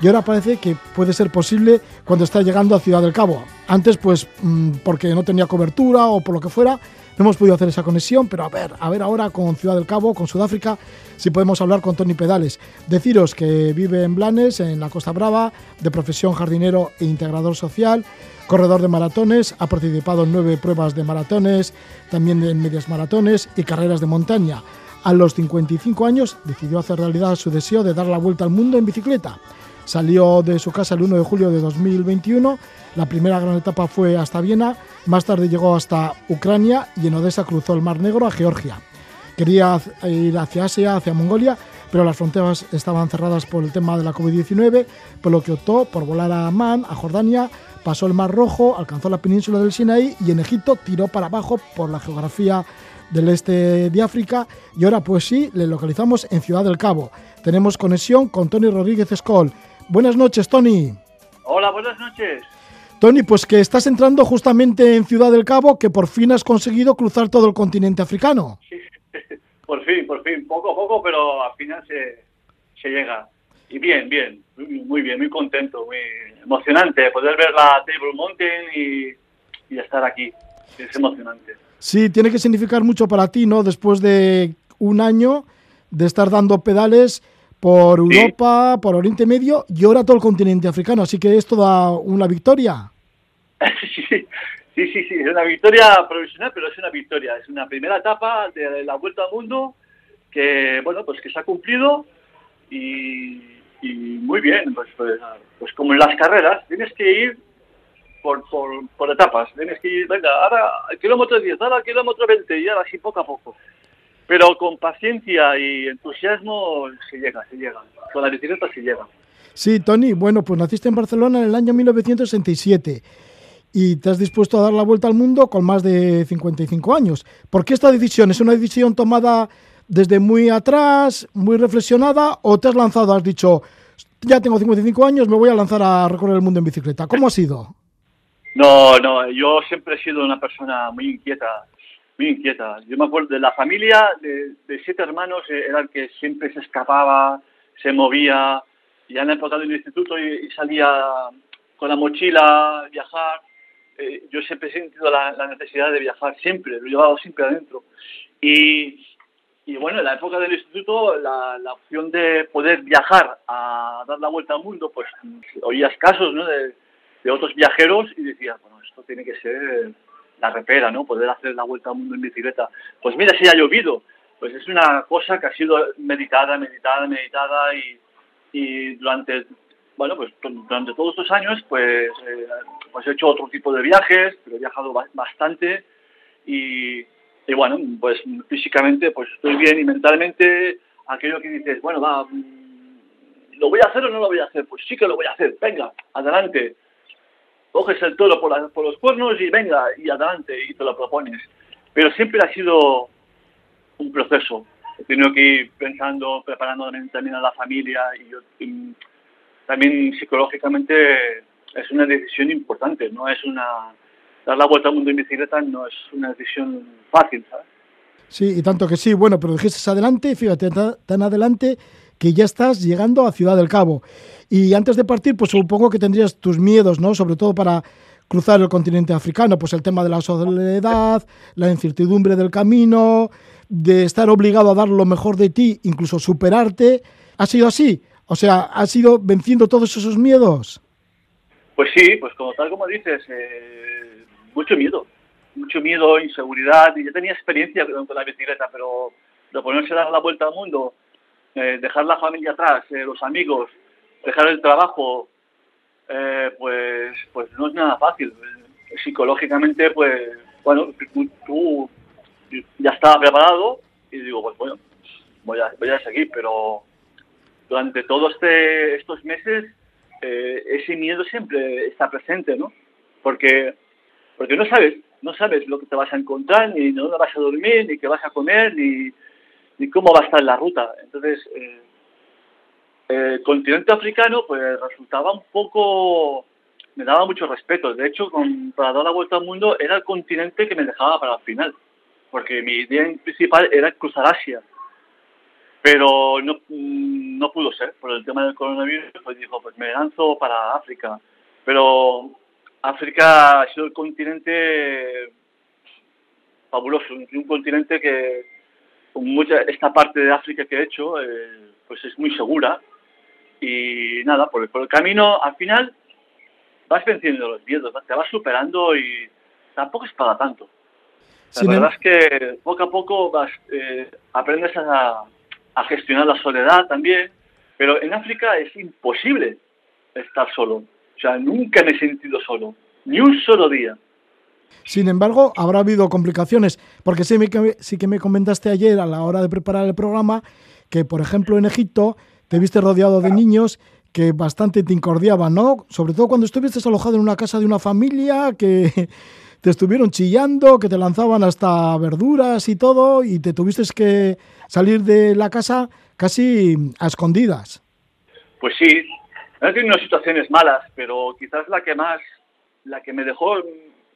y ahora parece que puede ser posible cuando está llegando a Ciudad del Cabo. Antes, pues, mm, porque no tenía cobertura o por lo que fuera, no hemos podido hacer esa conexión, pero a ver, a ver ahora con Ciudad del Cabo, con Sudáfrica, si podemos hablar con Tony Pedales. Deciros que vive en Blanes, en la Costa Brava, de profesión jardinero e integrador social, corredor de maratones, ha participado en nueve pruebas de maratones, también en medias maratones y carreras de montaña. A los 55 años decidió hacer realidad su deseo de dar la vuelta al mundo en bicicleta. Salió de su casa el 1 de julio de 2021. La primera gran etapa fue hasta Viena, más tarde llegó hasta Ucrania y en Odessa cruzó el Mar Negro a Georgia. Quería ir hacia Asia, hacia Mongolia, pero las fronteras estaban cerradas por el tema de la COVID-19, por lo que optó por volar a Amán, a Jordania, pasó el Mar Rojo, alcanzó la península del Sinaí y en Egipto tiró para abajo por la geografía del este de África y ahora pues sí, le localizamos en Ciudad del Cabo. Tenemos conexión con Tony Rodríguez Skoll. Buenas noches, Tony. Hola, buenas noches. Tony, pues que estás entrando justamente en Ciudad del Cabo, que por fin has conseguido cruzar todo el continente africano. Por fin, por fin, poco a poco, pero al final se, se llega. Y bien, bien, muy, muy bien, muy contento, muy emocionante poder ver la Table Mountain y, y estar aquí. Es emocionante. Sí, tiene que significar mucho para ti, ¿no? Después de un año de estar dando pedales por Sí. Europa, por Oriente Medio y ahora todo el continente africano. Así que es toda una victoria. sí, sí, sí, sí, es una victoria provisional, pero es una victoria. Es una primera etapa de la Vuelta al Mundo que, bueno, pues que se ha cumplido y, y muy bien. Pues, pues, pues como en las carreras, tienes que ir por, por, por etapas. Tienes que ir, venga, ahora al kilómetro 10, ahora al kilómetro 20 y ahora así poco a poco. Pero con paciencia y entusiasmo se llega, se llega. Con la bicicleta se llega. Sí, Tony, bueno, pues naciste en Barcelona en el año 1967 y te has dispuesto a dar la vuelta al mundo con más de 55 años. ¿Por qué esta decisión? ¿Es una decisión tomada desde muy atrás, muy reflexionada o te has lanzado, has dicho, ya tengo 55 años, me voy a lanzar a recorrer el mundo en bicicleta? ¿Cómo ha sido? No, no, yo siempre he sido una persona muy inquieta, muy inquieta. Yo me acuerdo de la familia de, de siete hermanos, eh, era el que siempre se escapaba, se movía, ya en la época del instituto y, salía con la mochila a viajar. eh, yo siempre he sentido la, necesidad de viajar, siempre, lo he llevado siempre adentro. Y, y bueno, en la época del instituto, la, la opción de poder viajar a dar la vuelta al mundo, pues oías casos de, de otros viajeros y decías, bueno, esto tiene que ser la repera, ¿no? Poder hacer la vuelta al mundo en bicicleta. Pues mira, si ha llovido, pues es una cosa que ha sido meditada, meditada, meditada y, durante, bueno, pues durante todos estos años, pues, eh, pues he hecho otro tipo de viajes, pero he viajado ba- bastante y, y bueno, pues físicamente pues estoy bien y mentalmente aquello que dices, bueno, va, mm, ¿lo voy a hacer o no lo voy a hacer? Pues sí que lo voy a hacer, venga, adelante. Coges el toro por, la- por los cuernos y venga, y adelante, y te lo propones. Pero siempre ha sido un proceso. He tenido que ir pensando, preparándome también a la familia y yo y también psicológicamente es una decisión importante, no es una dar la vuelta al mundo en bicicleta no es una decisión fácil, ¿sabes? Sí, y tanto que sí. Bueno, pero dijiste adelante, fíjate, ta- tan adelante que ya estás llegando a Ciudad del Cabo. Y antes de partir, pues supongo que tendrías tus miedos, ¿no? Sobre todo para cruzar el continente africano, pues el tema de la soledad, la incertidumbre del camino, de estar obligado a dar lo mejor de ti, incluso superarte. ¿Ha sido así? O sea, ¿has ido venciendo todos esos miedos? Pues sí, pues como tal como dices, eh, mucho miedo, mucho miedo, inseguridad, y yo tenía experiencia con la bicicleta, pero de ponerse a dar la vuelta al mundo, eh, dejar la familia atrás, eh, los amigos, dejar el trabajo, eh, pues, pues no es nada fácil. Eh, Psicológicamente, pues, bueno, tú, ya estaba preparado y digo, pues bueno, voy a, seguir, pero durante todos este, estos meses ese miedo siempre está presente, ¿no? Porque, porque no sabes, no sabes lo que te vas a encontrar, ni dónde vas a dormir, ni qué vas a comer, ni, ni cómo va a estar la ruta. Entonces, eh, el continente africano, pues resultaba un poco, me daba mucho respeto. De hecho, para dar la vuelta al mundo era el continente que me dejaba para el final, porque mi idea principal era cruzar Asia pero no, no pudo ser por el tema del coronavirus pues dijo pues me lanzo para África pero África ha sido el continente fabuloso un, continente que mucha esta parte de África que he hecho eh, pues es muy segura y nada por el, por el camino al final vas venciendo los miedos te vas superando y tampoco es para tanto la Sin em- verdad es que poco a poco vas, eh, aprendes a, a gestionar la soledad también, pero en África es imposible estar solo. O sea, nunca me he sentido solo, ni un solo día. Sin embargo, habrá habido complicaciones, porque sí, me, sí que me comentaste ayer a la hora de preparar el programa que, por ejemplo, en Egipto te viste rodeado de niños que bastante te incordiaban, ¿no? Sobre todo cuando estuviste alojado en una casa de una familia que te estuvieron chillando, que te lanzaban hasta verduras y todo, y te tuviste que salir de la casa casi a escondidas. Pues sí, he tenido unas situaciones malas, pero quizás la que más, la que me dejó,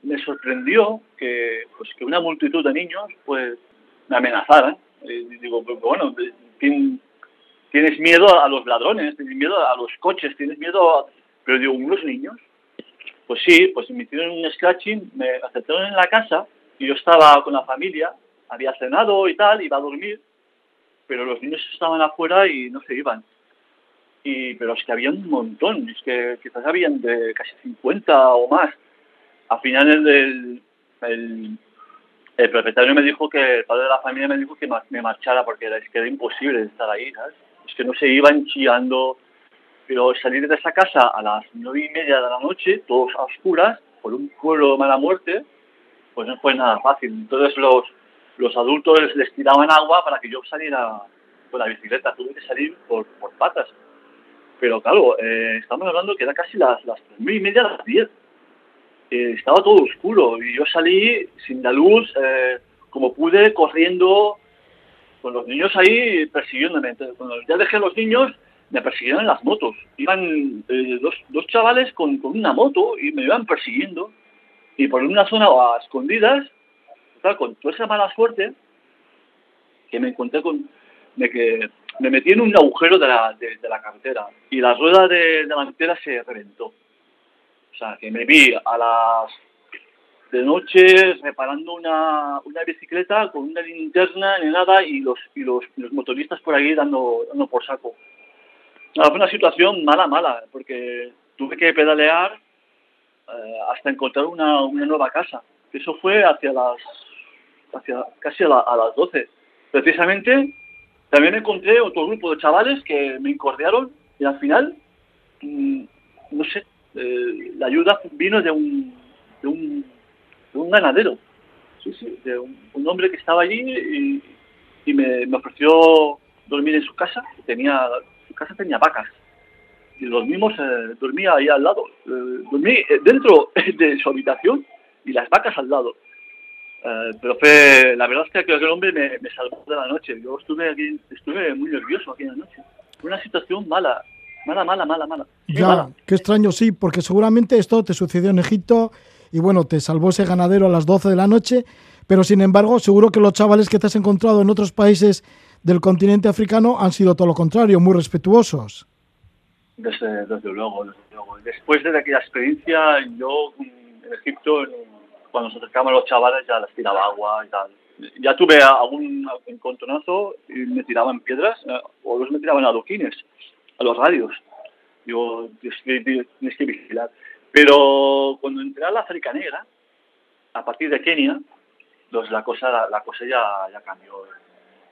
me sorprendió que, pues, que una multitud de niños, pues, me amenazaran. Eh, digo, pues, bueno, tien- tienes miedo a los ladrones, tienes miedo a los coches, tienes miedo a... Pero digo, unos niños. Pues sí, pues me hicieron un scratching, me aceptaron en la casa y yo estaba con la familia, había cenado y tal, iba a dormir, pero los niños estaban afuera y no se iban. Y, pero es que había un montón, es que quizás habían de casi 50 o más. Al final el, el, el, propietario me dijo que, el padre de la familia me dijo que me marchara porque era, es que imposible estar ahí. Es que no se iban chillando, pero salir de esa casa a las nueve y media de la noche, todos a oscuras, por un pueblo de mala muerte, pues no fue nada fácil. Entonces los, los adultos les, les tiraban agua para que yo saliera con la bicicleta, tuve que salir por, por patas. Pero claro, eh, estamos hablando que era casi las, las nueve y media, las diez. Estaba todo oscuro y yo salí sin la luz, eh, como pude, corriendo con los niños ahí persiguiéndome. Cuando ya dejé los niños, me persiguieron en las motos. Iban eh, dos, dos chavales con, con una moto y me iban persiguiendo. Y por una zona a escondidas, con toda esa mala suerte, que me encontré con... de que me metí en un agujero de la, de, de la carretera y la rueda de delantera se reventó. O sea, que me vi a las de noche reparando una, una bicicleta con una linterna ni nada y los, y los, los motoristas por ahí dando, dando por saco. Nada, fue una situación mala, mala, porque tuve que pedalear eh, hasta encontrar una, una nueva casa. Eso fue hacia las hacia casi a las 12. Precisamente también encontré otro grupo de chavales que me incordiaron y al final, mm, no sé, eh, la ayuda vino de un, de un, de un ganadero. Sí, sí, de un, hombre que estaba allí y, y me, me ofreció dormir en su casa. Tenía, su casa tenía vacas y dormimos, eh, dormía ahí al lado. Eh, dormí eh, dentro de su habitación y las vacas al lado. Eh, pero fue, la verdad es que aquel hombre me, salvó de la noche. Yo estuve aquí, estuve muy nervioso aquella noche. Fue una situación mala, mala, mala, mala, mala. Muy Ya, mala. qué extraño, sí, porque seguramente esto te sucedió en Egipto y bueno, te salvó ese ganadero a las 12 de la noche, pero sin embargo, seguro que los chavales que te has encontrado en otros países del continente africano han sido todo lo contrario, muy respetuosos. Desde, desde luego, desde luego. Después de aquella experiencia, yo mm, en Egipto, cuando se acercaban los chavales, ya les tiraba agua y tal. Ya tuve algún encontronazo y me tiraban piedras, eh, o los me tiraban adoquines, a los radios. Digo, tienes que, vigilar. Pero cuando entré a la África Negra, a partir de Kenia, pues la cosa, la, cosa ya, ya cambió. O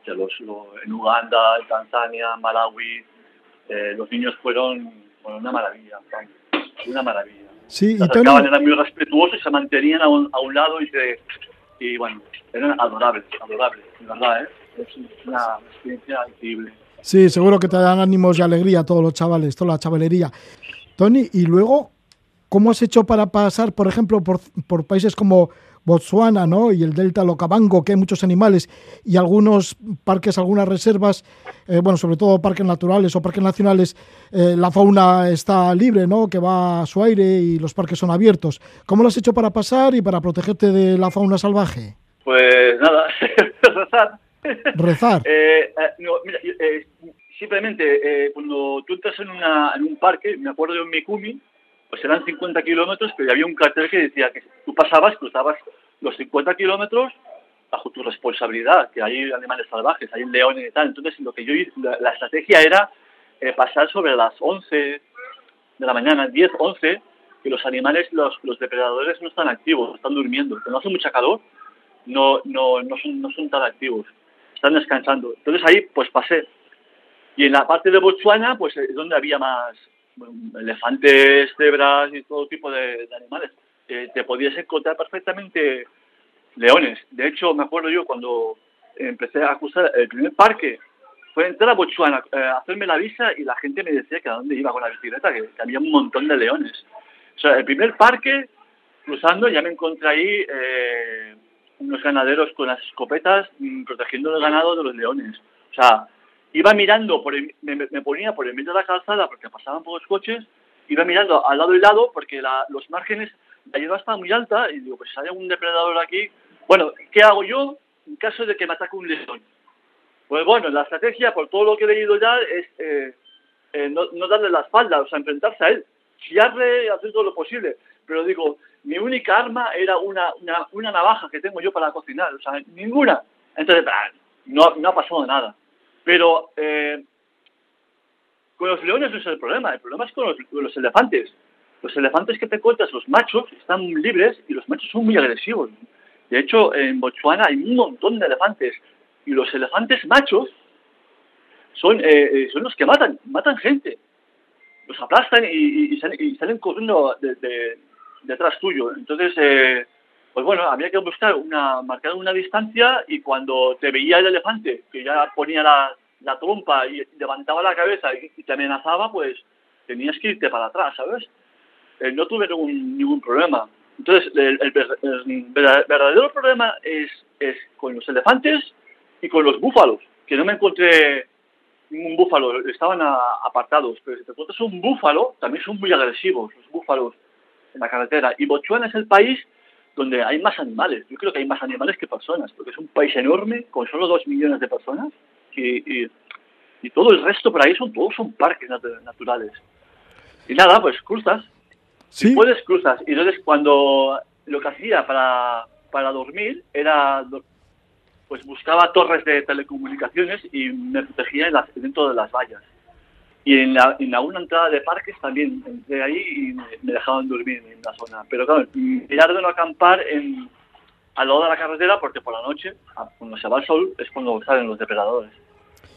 sea, los, lo- en Uganda, en Tanzania, Malawi, eh, los niños fueron bueno, una maravilla, una maravilla. Sí, Se acercaban, eran muy respetuosos se mantenían a un, a un lado y, se, y bueno, eran adorables, adorables, de verdad, ¿eh? Es una experiencia increíble. Sí, seguro que te dan ánimos y alegría a todos los chavales, toda la chavalería. Tony, y luego, ¿cómo has hecho para pasar, por ejemplo, por, por países como Botswana, ¿no? Y el Delta Locabango, que hay muchos animales y algunos parques, algunas reservas, eh, bueno, sobre todo parques naturales o parques nacionales, eh, la fauna está libre, ¿no? Que va a su aire y los parques son abiertos. ¿Cómo lo has hecho para pasar y para protegerte de la fauna salvaje? Pues nada. Rezar. Eh, eh, no, eh, simplemente cuando tú entras en, una, en un parque, me acuerdo de un Mikumi, pues eran 50 kilómetros, pero había un cartel que decía que tú pasabas, cruzabas los 50 kilómetros bajo tu responsabilidad, que hay animales salvajes, hay leones y tal. Entonces, lo que yo la, la estrategia era pasar sobre las 11 de la mañana, 10, 11, que los animales, los, los depredadores no están activos, están durmiendo. Cuando hace mucha calor, no, no, no, son, no son tan activos, están descansando. Entonces ahí pues pasé. Y en la parte de Botswana pues es donde había más elefantes, cebras y todo tipo de, animales. Eh, te podías encontrar perfectamente leones. De hecho, me acuerdo yo cuando empecé a cruzar el primer parque, fue entrar a Botswana, eh, hacerme la visa y la gente me decía que a dónde iba con la bicicleta, que, que había un montón de leones. O sea, el primer parque, cruzando, ya me encontré ahí eh, unos ganaderos con las escopetas mm, protegiendo el ganado de los leones. O sea, iba mirando, por el- me, ponía por el medio de la calzada porque pasaban pocos coches, iba mirando al lado y lado porque la- los márgenes, la hierba estaba muy alta y digo, pues si hay algún depredador aquí, bueno, ¿qué hago yo en caso de que me ataque un león? Pues bueno, la estrategia, por todo lo que he leído ya, es eh, eh, no, darle la espalda, o sea, enfrentarse a él, chillarle y hacer todo lo posible. Pero digo, mi única arma era una, una, una navaja que tengo yo para cocinar, o sea, ninguna. Entonces, bah, no, no ha pasado nada. Pero eh, con los leones no es el problema, el problema es con los, con los elefantes. Los elefantes que te encuentras, los machos, están libres y los machos son muy agresivos. De hecho, en Botswana hay un montón de elefantes y los elefantes machos son, eh, eh, son los que matan, matan gente. Los aplastan y, salen, y salen corriendo de- detrás tuyo. Entonces, eh, pues bueno, había que buscar una, marcar una distancia y cuando te veía el elefante, que ya ponía la, la trompa y levantaba la cabeza y, te amenazaba, pues tenías que irte para atrás, ¿sabes? Eh, no tuve ningún, ningún problema. Entonces, el, el ver- el verda- verdadero problema es, es con los elefantes y con los búfalos, que no me encontré ningún búfalo, estaban a- apartados, pero si te encuentras un búfalo, también son muy agresivos los búfalos en la carretera. Y Botswana es el país donde hay más animales. Yo creo que hay más animales que personas, porque es un país enorme con solo dos millones de personas y, y, y todo el resto por ahí son todos son parques nat- naturales. Y nada, pues cruzas. Si Sí, puedes, cruzas. Y entonces cuando lo que hacía para, para dormir era, pues buscaba torres de telecomunicaciones y me protegía en las- dentro de las vallas. Y en, la, en alguna entrada de parques también entré ahí y me, dejaban dormir en la zona. Pero claro, mirar de no acampar en, al lado de la carretera porque por la noche, cuando se va el sol, es cuando salen los depredadores.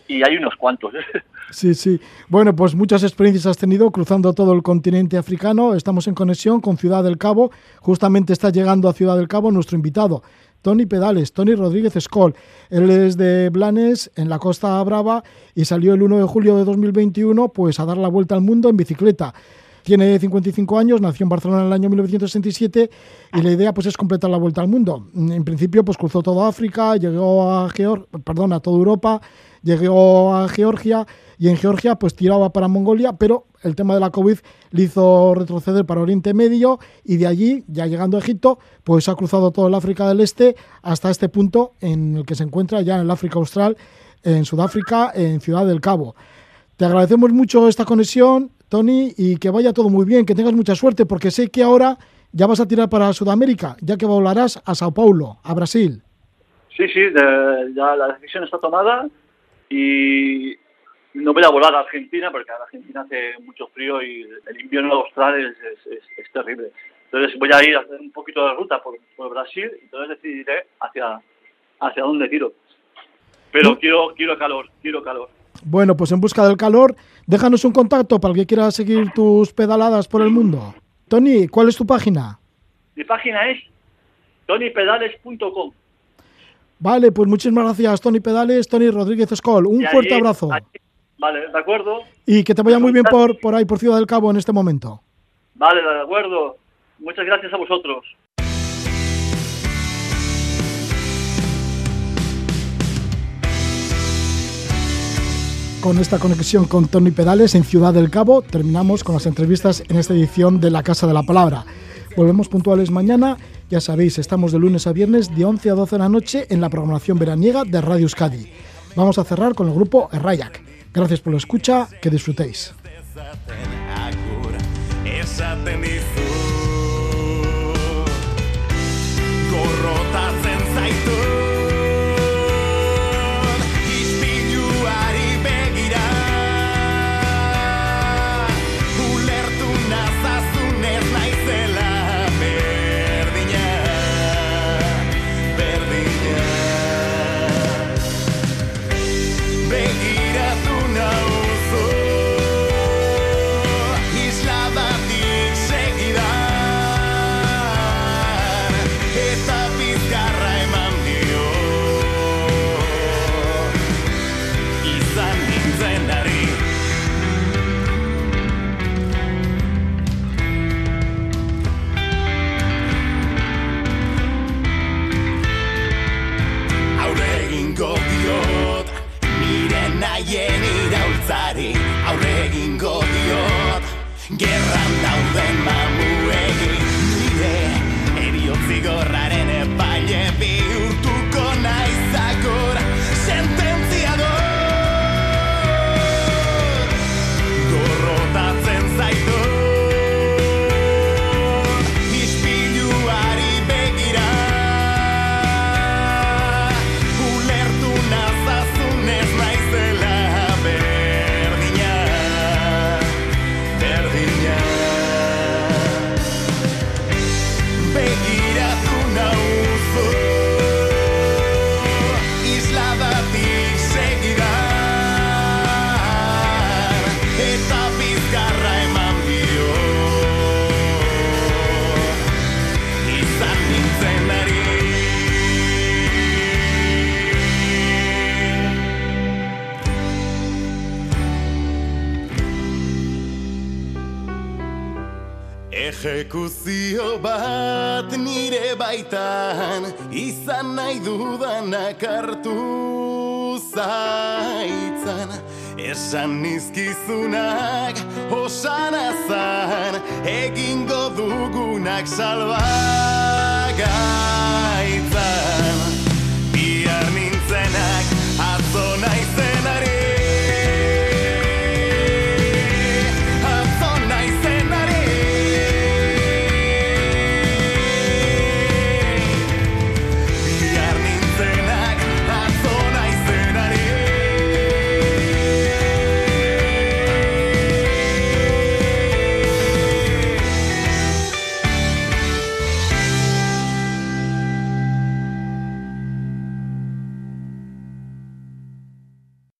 Y hay unos cuantos. Sí, sí. Bueno, pues muchas experiencias has tenido cruzando todo el continente africano. Estamos en conexión con Ciudad del Cabo. Justamente está llegando a Ciudad del Cabo nuestro invitado, Tony Pedales, Tony Rodríguez Escol. Él es de Blanes, en la Costa Brava, y salió el 1 de julio de 2021 pues, a dar la vuelta al mundo en bicicleta. Tiene 55 años, nació en Barcelona en el año 1967 y la idea pues es completar la vuelta al mundo. En principio pues cruzó toda África, llegó a Geor perdón, a toda Europa, llegó a Georgia y en Georgia pues tiraba para Mongolia, pero el tema de la COVID le hizo retroceder para Oriente Medio y de allí, ya llegando a Egipto, pues ha cruzado toda el África del Este hasta este punto en el que se encuentra ya en el África Austral, en Sudáfrica, en Ciudad del Cabo. Te agradecemos mucho esta conexión, Tony, y que vaya todo muy bien, que tengas mucha suerte, porque sé que ahora ya vas a tirar para Sudamérica, ya que volarás a Sao Paulo, a Brasil. Sí, sí, ya la decisión está tomada y no voy a volar a Argentina porque en Argentina hace mucho frío y el invierno austral es, es- es- es terrible. Entonces voy a ir a hacer un poquito de ruta por, por Brasil y entonces decidiré hacia, hacia dónde tiro. Pero quiero, quiero calor, quiero calor. Bueno, pues en busca del calor, déjanos un contacto para el que quiera seguir tus pedaladas por el mundo. Tony, ¿cuál es tu página? Mi página es tonypedales.com. Vale, pues muchísimas gracias, Tony Pedales, Tony Rodríguez Escol. Un fuerte abrazo. allí- vale, de acuerdo. Y que te vaya muy bien por, por ahí, por Ciudad del Cabo, en este momento. Vale, de acuerdo. Muchas gracias a vosotros. Con esta conexión con Tony Pedales en Ciudad del Cabo, terminamos con las entrevistas en esta edición de La Casa de la Palabra. Volvemos puntuales mañana. Ya sabéis, estamos de lunes a viernes de 11 a 12 de la noche en la programación veraniega de Radio Euskadi. Vamos a cerrar con el grupo Errayak. Gracias por la escucha, que disfrutéis. gerran dauden mamuegi nire eriotzi gorrare Esan nizkizunak osanazan egingo dugunak salbagaitzan